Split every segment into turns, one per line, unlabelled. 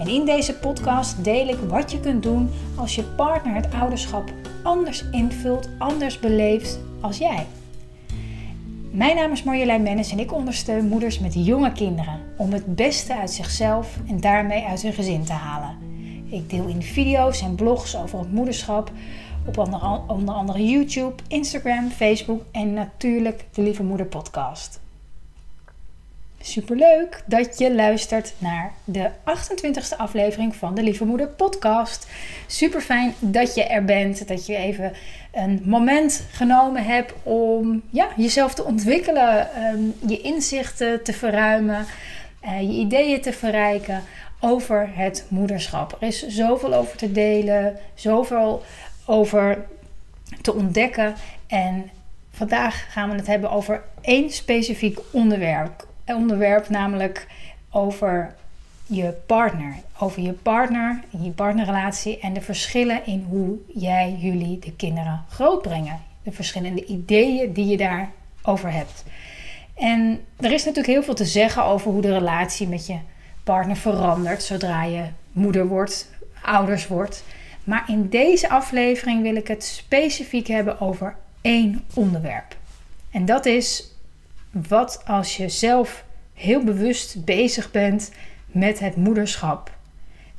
En in deze podcast deel ik wat je kunt doen als je partner het ouderschap anders invult, anders beleeft als jij. Mijn naam is Marjolein Mennis en ik ondersteun moeders met jonge kinderen om het beste uit zichzelf en daarmee uit hun gezin te halen. Ik deel in video's en blogs over het moederschap op onder andere YouTube, Instagram, Facebook en natuurlijk de Lieve Moeder podcast. Superleuk dat je luistert naar de 28e aflevering van de Lieve Moeder podcast. Super fijn dat je er bent, dat je even een moment genomen hebt om ja, jezelf te ontwikkelen, ehm, je inzichten te verruimen, uh, je ideeën te verrijken over het moederschap. Er is zoveel over te delen, zoveel over te ontdekken en vandaag gaan we het hebben over één specifiek onderwerp onderwerp, namelijk over je partner. Over je partner, je partnerrelatie en de verschillen in hoe jij jullie de kinderen grootbrengen. De verschillende ideeën die je daarover hebt. En er is natuurlijk heel veel te zeggen over hoe de relatie met je partner verandert zodra je moeder wordt, ouders wordt. Maar in deze aflevering wil ik het specifiek hebben over één onderwerp. En dat is wat als je zelf heel bewust bezig bent met het moederschap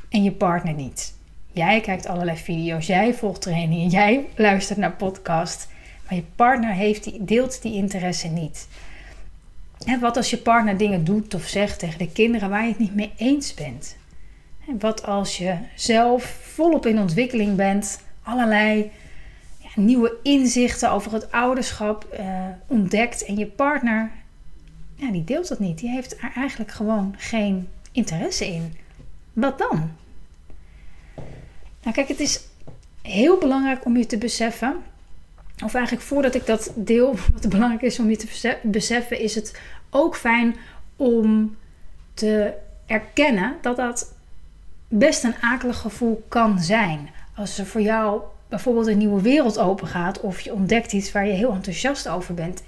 en je partner niet? Jij kijkt allerlei video's, jij volgt trainingen, jij luistert naar podcast, maar je partner heeft die, deelt die interesse niet. En wat als je partner dingen doet of zegt tegen de kinderen waar je het niet mee eens bent? En wat als je zelf volop in ontwikkeling bent, allerlei nieuwe inzichten over het ouderschap uh, ontdekt en je partner ja, die deelt dat niet. Die heeft er eigenlijk gewoon geen interesse in. Wat dan? Nou, kijk, het is heel belangrijk om je te beseffen. Of eigenlijk voordat ik dat deel, wat belangrijk is om je te beseffen, is het ook fijn om te erkennen dat dat best een akelig gevoel kan zijn. Als er voor jou bijvoorbeeld een nieuwe wereld open gaat of je ontdekt iets waar je heel enthousiast over bent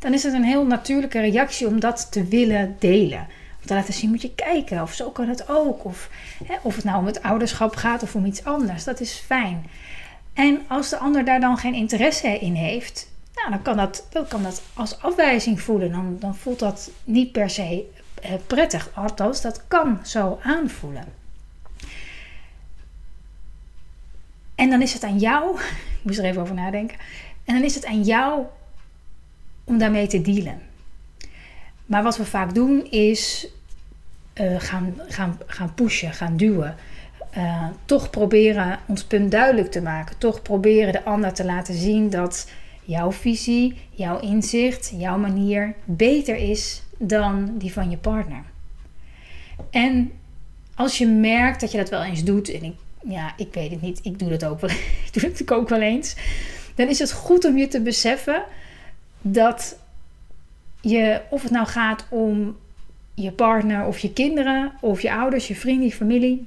dan is het een heel natuurlijke reactie om dat te willen delen. Om te laten zien, moet je kijken, of zo kan het ook. Of, hè, of het nou om het ouderschap gaat of om iets anders, dat is fijn. En als de ander daar dan geen interesse in heeft, nou, dan, kan dat, dan kan dat als afwijzing voelen. Dan, dan voelt dat niet per se eh, prettig. Althans, dat kan zo aanvoelen. En dan is het aan jou, ik moest er even over nadenken. En dan is het aan jou om daarmee te dealen. Maar wat we vaak doen is uh, gaan, gaan, gaan pushen, gaan duwen. Uh, toch proberen ons punt duidelijk te maken. Toch proberen de ander te laten zien dat jouw visie, jouw inzicht, jouw manier beter is dan die van je partner. En als je merkt dat je dat wel eens doet, en ja, ik weet het niet, ik doe dat ook wel, doe het ook wel eens, dan is het goed om je te beseffen dat je, of het nou gaat om je partner of je kinderen of je ouders, je vrienden, je familie.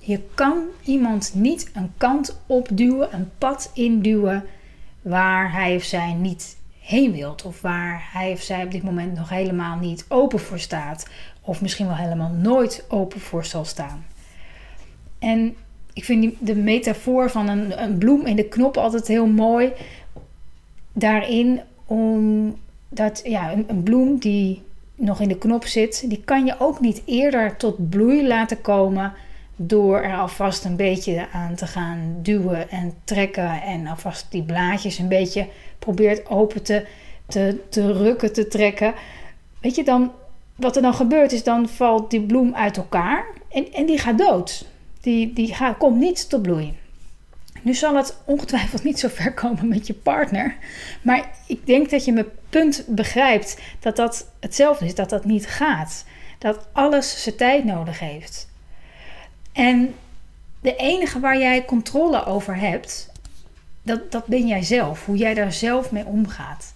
Je kan iemand niet een kant opduwen, een pad induwen waar hij of zij niet heen wilt. Of waar hij of zij op dit moment nog helemaal niet open voor staat. Of misschien wel helemaal nooit open voor zal staan. En ik vind de metafoor van een, een bloem in de knop altijd heel mooi. Daarin omdat ja, een, een bloem die nog in de knop zit, die kan je ook niet eerder tot bloei laten komen door er alvast een beetje aan te gaan duwen en trekken en alvast die blaadjes een beetje probeert open te, te, te rukken, te trekken. Weet je dan, wat er dan gebeurt is, dan valt die bloem uit elkaar en, en die gaat dood. Die, die gaat, komt niet tot bloei. Nu zal het ongetwijfeld niet zo ver komen met je partner. Maar ik denk dat je mijn punt begrijpt dat dat hetzelfde is, dat dat niet gaat. Dat alles zijn tijd nodig heeft. En de enige waar jij controle over hebt, dat, dat ben jij zelf. Hoe jij daar zelf mee omgaat.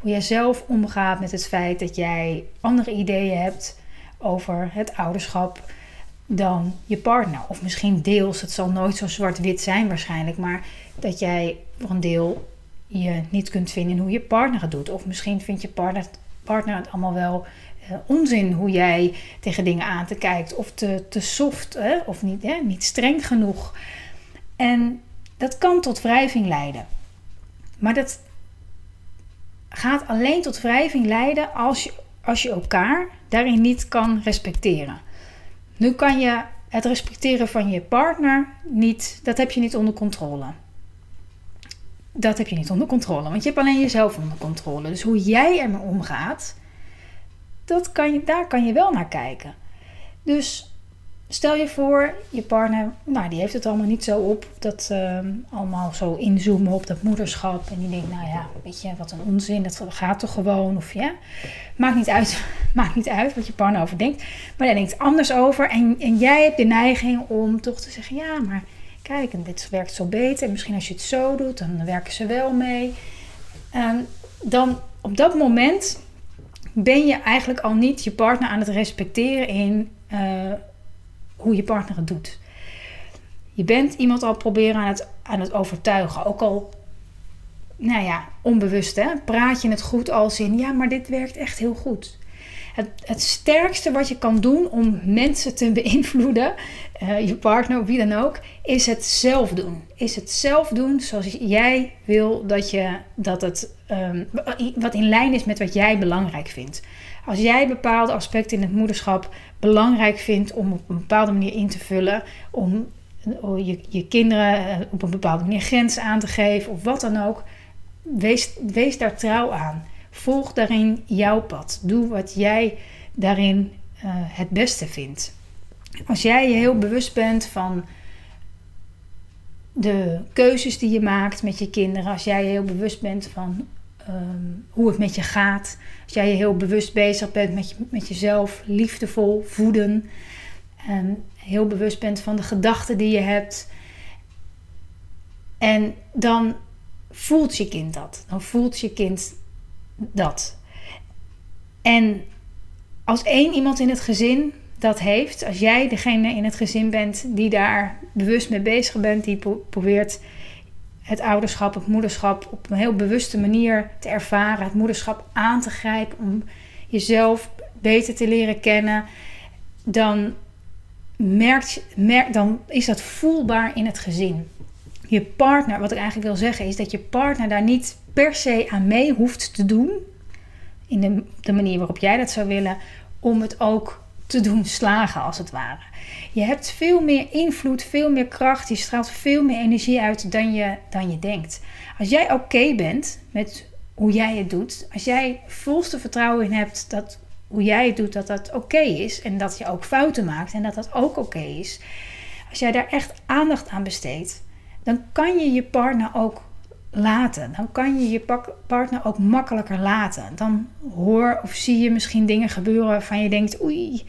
Hoe jij zelf omgaat met het feit dat jij andere ideeën hebt over het ouderschap dan je partner. Of misschien deels, het zal nooit zo zwart-wit zijn waarschijnlijk, maar dat jij voor een deel je niet kunt vinden in hoe je partner het doet. Of misschien vindt je partner, partner het allemaal wel uh, onzin hoe jij tegen dingen aan te kijkt. Of te, te soft, hè? of niet, hè? niet streng genoeg. En dat kan tot wrijving leiden. Maar dat gaat alleen tot wrijving leiden als je, als je elkaar daarin niet kan respecteren. Nu kan je het respecteren van je partner niet, dat heb je niet onder controle. Dat heb je niet onder controle, want je hebt alleen jezelf onder controle. Dus hoe jij ermee omgaat, dat kan je, daar kan je wel naar kijken. Dus Stel je voor, je partner, nou, die heeft het allemaal niet zo op. Dat uh, allemaal zo inzoomen op dat moederschap. En die denkt, nou ja, weet je, wat een onzin. Dat gaat toch gewoon. Of ja, maakt niet uit, maakt niet uit wat je partner over denkt. Maar hij denkt anders over. En, en jij hebt de neiging om toch te zeggen, ja, maar kijk, dit werkt zo beter. En misschien als je het zo doet, dan werken ze wel mee. En dan op dat moment ben je eigenlijk al niet je partner aan het respecteren in... Uh, hoe je partner het doet. Je bent iemand al proberen aan het, aan het overtuigen. Ook al, nou ja, onbewust hè. Praat je het goed als in, ja, maar dit werkt echt heel goed. Het, het sterkste wat je kan doen om mensen te beïnvloeden, uh, je partner wie dan ook, is het zelf doen. Is het zelf doen zoals jij wil dat, je, dat het, um, wat in lijn is met wat jij belangrijk vindt. Als jij bepaalde aspecten in het moederschap belangrijk vindt om op een bepaalde manier in te vullen, om je, je kinderen eh, op een bepaalde manier grenzen aan te geven of wat dan ook, wees, wees daar trouw aan. Volg daarin jouw pad. Doe wat jij daarin uh, het beste vindt. Als jij je heel bewust bent van de keuzes die je maakt met je kinderen, als jij je heel bewust bent van um, hoe het met je gaat. Als jij je heel bewust bezig bent met, met jezelf, liefdevol voeden. En heel bewust bent van de gedachten die je hebt. En dan voelt je kind dat. Dan voelt je kind dat. En als één iemand in het gezin dat heeft, als jij degene in het gezin bent die daar bewust mee bezig bent, die probeert het ouderschap, het moederschap op een heel bewuste manier te ervaren, het moederschap aan te grijpen om jezelf beter te leren kennen, dan, merkt, merk, dan is dat voelbaar in het gezin. Je partner, wat ik eigenlijk wil zeggen, is dat je partner daar niet per se aan mee hoeft te doen, in de, de manier waarop jij dat zou willen, om het ook te doen slagen, als het ware. Je hebt veel meer invloed, veel meer kracht. Je straalt veel meer energie uit dan je, dan je denkt. Als jij oké bent met hoe jij het doet, als jij volste vertrouwen in hebt dat hoe jij het doet, dat dat oké is en dat je ook fouten maakt en dat dat ook oké is. Als jij daar echt aandacht aan besteedt, dan kan je je partner ook laten. Dan kan je je partner ook makkelijker laten. Dan hoor of zie je misschien dingen gebeuren waarvan je denkt: oei,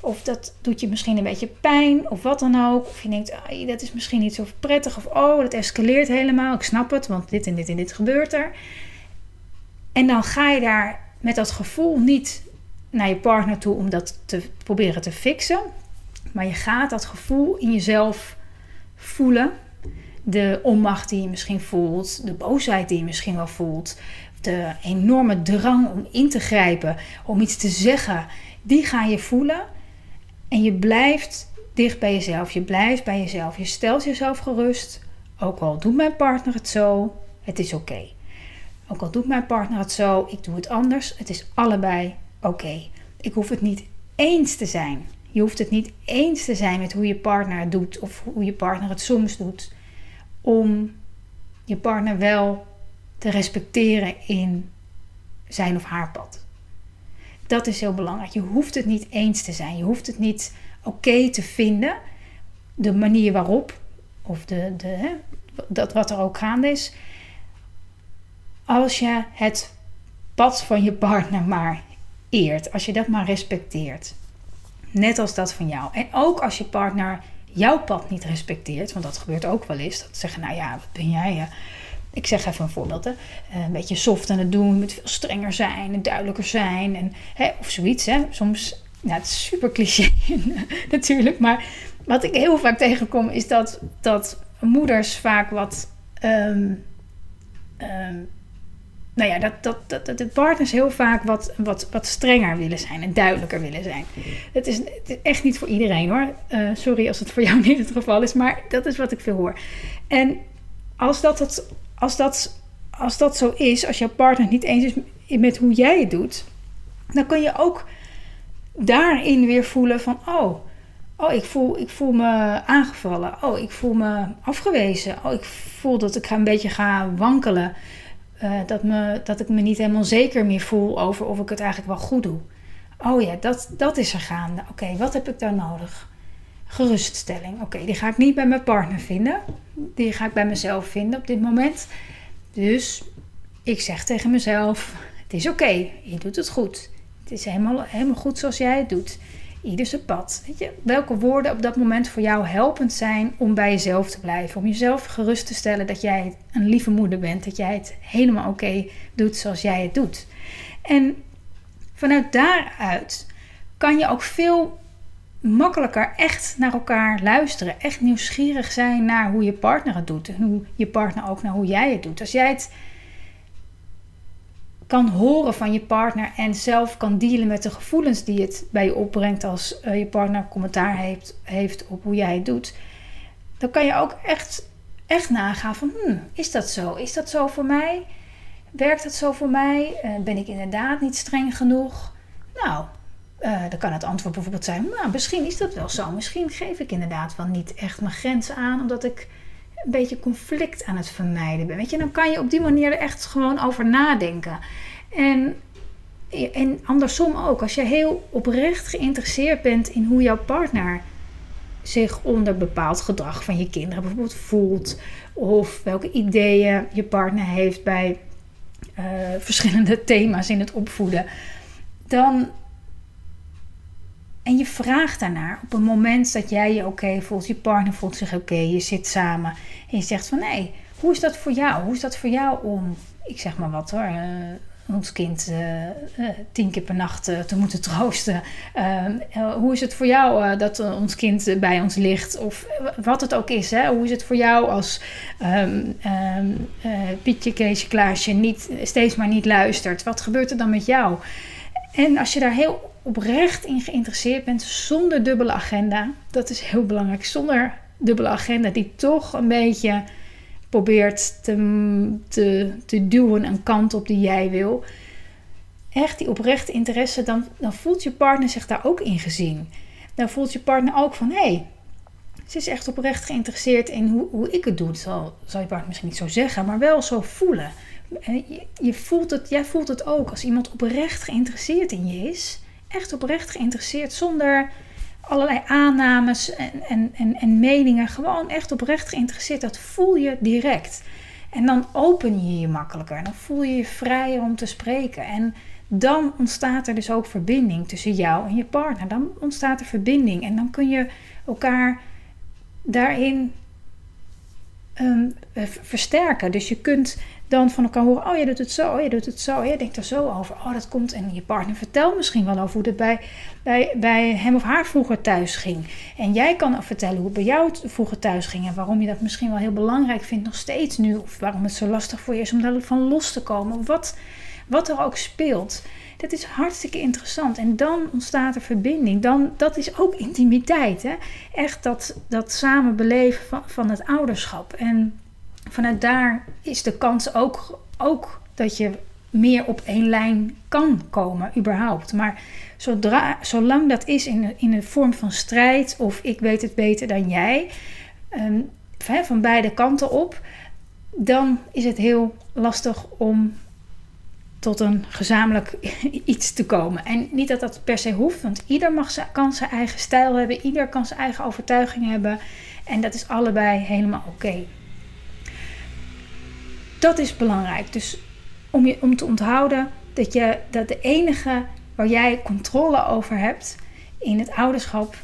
of dat doet je misschien een beetje pijn, of wat dan ook. Of je denkt: dat is misschien niet zo prettig, of oh, dat escaleert helemaal. Ik snap het, want dit en dit en dit gebeurt er. En dan ga je daar met dat gevoel niet naar je partner toe om dat te proberen te fixen. Maar je gaat dat gevoel in jezelf voelen de onmacht die je misschien voelt, de boosheid die je misschien wel voelt, de enorme drang om in te grijpen, om iets te zeggen, die ga je voelen. En je blijft dicht bij jezelf. Je blijft bij jezelf. Je stelt jezelf gerust. Ook al doet mijn partner het zo, het is oké. Ook al doet mijn partner het zo, ik doe het anders. Het is allebei oké. Ik hoef het niet eens te zijn. Je hoeft het niet eens te zijn met hoe je partner het doet of hoe je partner het soms doet om je partner wel te respecteren in zijn of haar pad. Dat is heel belangrijk. Je hoeft het niet eens te zijn. Je hoeft het niet oké te vinden. De manier waarop, of de, de, hè, dat wat er ook gaande is. Als je het pad van je partner maar eert. Als je dat maar respecteert. Net als dat van jou. En ook als je partner jouw pad niet respecteert, want dat gebeurt ook wel eens, dat ze zeggen, nou ja, wat ben jij? Ik zeg even een voorbeeld, hè. een beetje soft aan het doen, moet veel strenger zijn en duidelijker zijn, en, hè, of zoiets. Hè. Soms, nou, het is super cliché natuurlijk, maar wat ik heel vaak tegenkom is dat, dat moeders vaak wat. Um, nou ja, dat, dat, dat, dat de partners heel vaak wat, wat, wat strenger willen zijn en duidelijker willen zijn. Het is, het is echt niet voor iedereen hoor. Uh, sorry als het voor jou niet het geval is, maar dat is wat ik veel hoor. En als dat, het, als dat, als dat zo is, als jouw partner niet eens is met hoe jij het doet, dan kun je ook daarin weer voelen van, oh, Oh, ik voel, ik voel me aangevallen. Oh, ik voel me afgewezen. Oh, ik voel dat ik een beetje ga wankelen. Uh, dat, me, dat ik me niet helemaal zeker meer voel over of ik het eigenlijk wel goed doe. Oh ja, dat, dat is er gaande. Oké, wat heb ik daar nodig? Geruststelling. Oké, die ga ik niet bij mijn partner vinden. Die ga ik bij mezelf vinden op dit moment. Dus ik zeg tegen mezelf: Het is oké, je doet het goed. Het is helemaal, helemaal goed zoals jij het doet ieder zijn pad. Je, welke woorden op dat moment voor jou helpend zijn om bij jezelf te blijven. Om jezelf gerust te stellen dat jij een lieve moeder bent. Dat jij het helemaal oké doet zoals jij het doet. En vanuit daaruit kan je ook veel makkelijker echt naar elkaar luisteren. Echt nieuwsgierig zijn naar hoe je partner het doet. En hoe je partner ook naar hoe jij het doet. Als jij het kan horen van je partner en zelf kan dealen met de gevoelens die het bij je opbrengt als uh, je partner commentaar heeft, heeft op hoe jij het doet, dan kan je ook echt, echt nagaan van, hmm, is dat zo? Is dat zo voor mij? Werkt dat zo voor mij? Uh, ben ik inderdaad niet streng genoeg? Nou, uh, dan kan het antwoord bijvoorbeeld zijn, nou, misschien is dat wel zo. Misschien geef ik inderdaad wel niet echt mijn grenzen aan, omdat ik een beetje conflict aan het vermijden ben. Weet je, dan kan je op die manier er echt gewoon over nadenken. En, en andersom ook, als je heel oprecht geïnteresseerd bent in hoe jouw partner zich onder bepaald gedrag van je kinderen bijvoorbeeld voelt, of welke ideeën je partner heeft bij uh, verschillende thema's in het opvoeden, dan en je vraagt daarnaar op een moment dat jij je oké voelt, je partner voelt zich oké, je zit samen en je zegt van nee, hoe is dat voor jou? Hoe is dat voor jou om, ik zeg maar wat hoor, uh, ons kind uh, tien keer per nacht te moeten troosten? Ehm, hoe is het voor jou dat ons kind bij ons ligt? Of wat het ook is, hè? hoe is het voor jou als um, um, Pietje, Keesje, Klaasje niet, steeds maar niet luistert? Wat gebeurt er dan met jou? En als je daar heel oprecht in geïnteresseerd bent, zonder dubbele agenda, dat is heel belangrijk, zonder dubbele agenda die toch een beetje probeert te, te, te duwen een kant op die jij wil. Echt die oprechte interesse, dan, dan voelt je partner zich daar ook in gezien. Dan voelt je partner ook van hé, hey, ze is echt oprecht geïnteresseerd in hoe, hoe ik het doe. Dat zal, zal je partner misschien niet zo zeggen, maar wel zo voelen. Je, je voelt het, jij voelt het ook als iemand oprecht geïnteresseerd in je is. Echt oprecht geïnteresseerd zonder allerlei aannames en, en, en, en meningen. Gewoon echt oprecht geïnteresseerd. Dat voel je direct. En dan open je je makkelijker. En dan voel je je vrijer om te spreken. En dan ontstaat er dus ook verbinding tussen jou en je partner. Dan ontstaat er verbinding. En dan kun je elkaar daarin um, versterken. Dus je kunt dan van elkaar horen: oh, je doet het zo, oh, je doet het zo, je denkt er zo over. Oh, dat komt. En je partner vertelt misschien wel over hoe het bij, bij, bij hem of haar vroeger thuis ging. En jij kan vertellen hoe het bij jou vroeger thuis ging en waarom je dat misschien wel heel belangrijk vindt nog steeds nu, of waarom het zo lastig voor je is om daarvan los te komen. Wat, wat er ook speelt. Dat is hartstikke interessant. En dan ontstaat er verbinding. Dan, dat is ook intimiteit. Hè? Echt dat, dat samen beleven van, van het ouderschap. En vanuit daar is de kans ook, ook dat je meer op één lijn kan komen, überhaupt. Maar zodra, zolang dat is in, in een vorm van strijd of ik weet het beter dan jij, um, van beide kanten op, dan is het heel lastig om tot een gezamenlijk iets te komen. En niet dat dat per se hoeft, want ieder mag, kan zijn eigen stijl hebben, ieder kan zijn eigen overtuiging hebben. En dat is allebei helemaal oké. Dat is belangrijk. Dus om, je, om te onthouden dat, je, dat de enige waar jij controle over hebt, in het ouderschap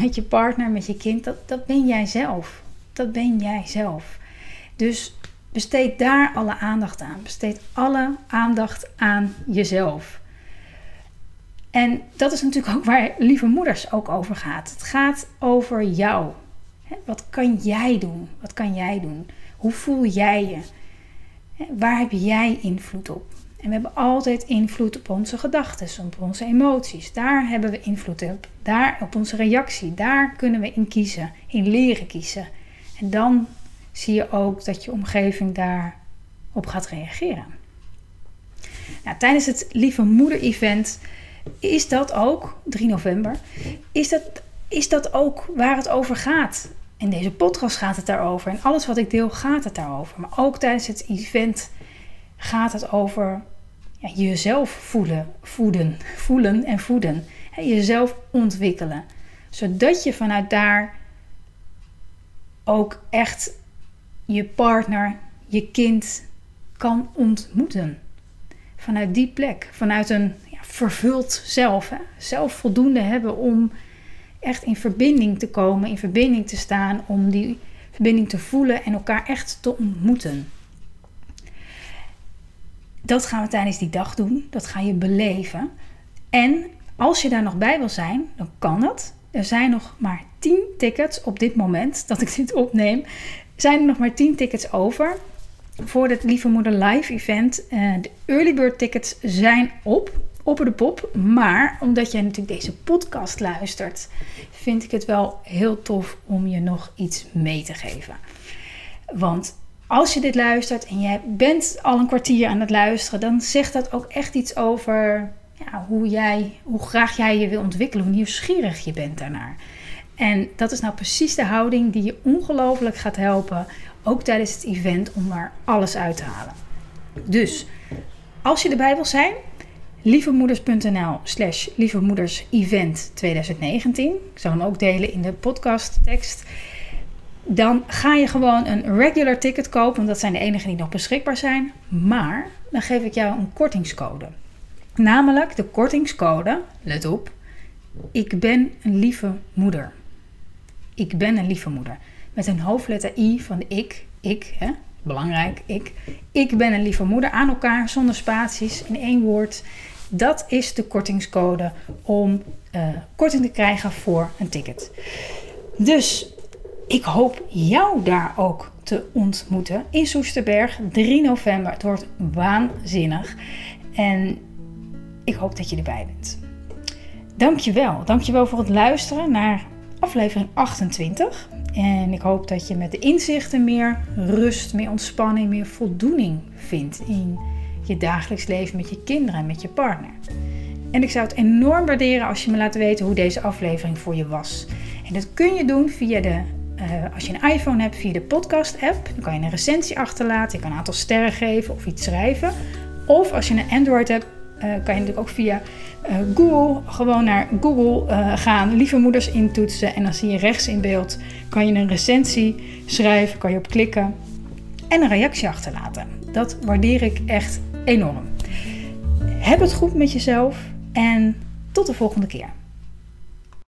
met je partner, met je kind, dat, dat ben jij zelf. Dat ben jij zelf. Dus besteed daar alle aandacht aan. Besteed alle aandacht aan jezelf. En dat is natuurlijk ook waar lieve moeders ook over gaat. Het gaat over jou. Wat kan jij doen? Wat kan jij doen? Hoe voel jij je? Waar heb jij invloed op? En we hebben altijd invloed op onze gedachten, op onze emoties. Daar hebben we invloed op. Daar op onze reactie. Daar kunnen we in kiezen, in leren kiezen. En dan zie je ook dat je omgeving daarop gaat reageren. Nou, tijdens het Lieve Moeder Event is dat ook, 3 november, is dat, is dat ook waar het over gaat. In deze podcast gaat het daarover. En alles wat ik deel gaat het daarover. Maar ook tijdens het event gaat het over ja, jezelf voelen, voeden, voelen en voeden. jezelf ontwikkelen. Zodat je vanuit daar ook echt je partner, je kind kan ontmoeten. Vanuit die plek, vanuit een ja, vervuld zelf. Hè? Zelf voldoende hebben om echt in verbinding te komen, in verbinding te staan, om die verbinding te voelen en elkaar echt te ontmoeten. Dat gaan we tijdens die dag doen. Dat ga je beleven. En als je daar nog bij wil zijn, dan kan dat. Er zijn nog maar 10 tickets op dit moment dat ik dit opneem. Zijn er nog maar 10 tickets over voor het Lieve Moeder Live event. Uh, de early bird tickets zijn op, op de pop. Maar omdat jij natuurlijk deze podcast luistert, vind ik het wel heel tof om je nog iets mee te geven. Want als je dit luistert en jij bent al een kwartier aan het luisteren, dan zegt dat ook echt iets over ja, hoe, jij, hoe graag jij je wil ontwikkelen, hoe nieuwsgierig je bent daarnaar. En dat is nou precies de houding die je ongelooflijk gaat helpen, ook tijdens het event, om er alles uit te halen. Dus als je erbij wil zijn, lievemoeders.nl slash lievemoedersevent 2019. Ik zal hem ook delen in de podcasttekst. Dan ga je gewoon een regular ticket kopen, want dat zijn de enige die nog beschikbaar zijn. Maar dan geef ik jou een kortingscode. Namelijk de kortingscode, let op, ik ben een lieve moeder. Ik ben een lieve moeder. Met een hoofdletter I van de ik, ik, hè? belangrijk, ik. Ik ben een lieve moeder aan elkaar, zonder spaties, in één woord. Dat is de kortingscode om uh, korting te krijgen voor een ticket. Dus ik hoop jou daar ook te ontmoeten in Soesterberg 3 november. Het wordt waanzinnig. En ik hoop dat je erbij bent. Dankjewel. Dankjewel voor het luisteren naar aflevering 28. En ik hoop dat je met de inzichten meer rust, meer ontspanning, meer voldoening vindt in je dagelijks leven met je kinderen en met je partner. En ik zou het enorm waarderen als je me laat weten hoe deze aflevering voor je was. En dat kun je doen via de uh, als je een iPhone hebt via de podcast-app, dan kan je een recensie achterlaten. Je kan een aantal sterren geven of iets schrijven. Of als je een Android hebt, kan je natuurlijk ook via uh, Google gewoon naar Google gaan, lieve moeders intoetsen. En dan zie je rechts in beeld, kan je een recensie schrijven, kan je op klikken en een reactie achterlaten. Dat waardeer ik echt enorm. Heb het goed met jezelf en tot de volgende keer.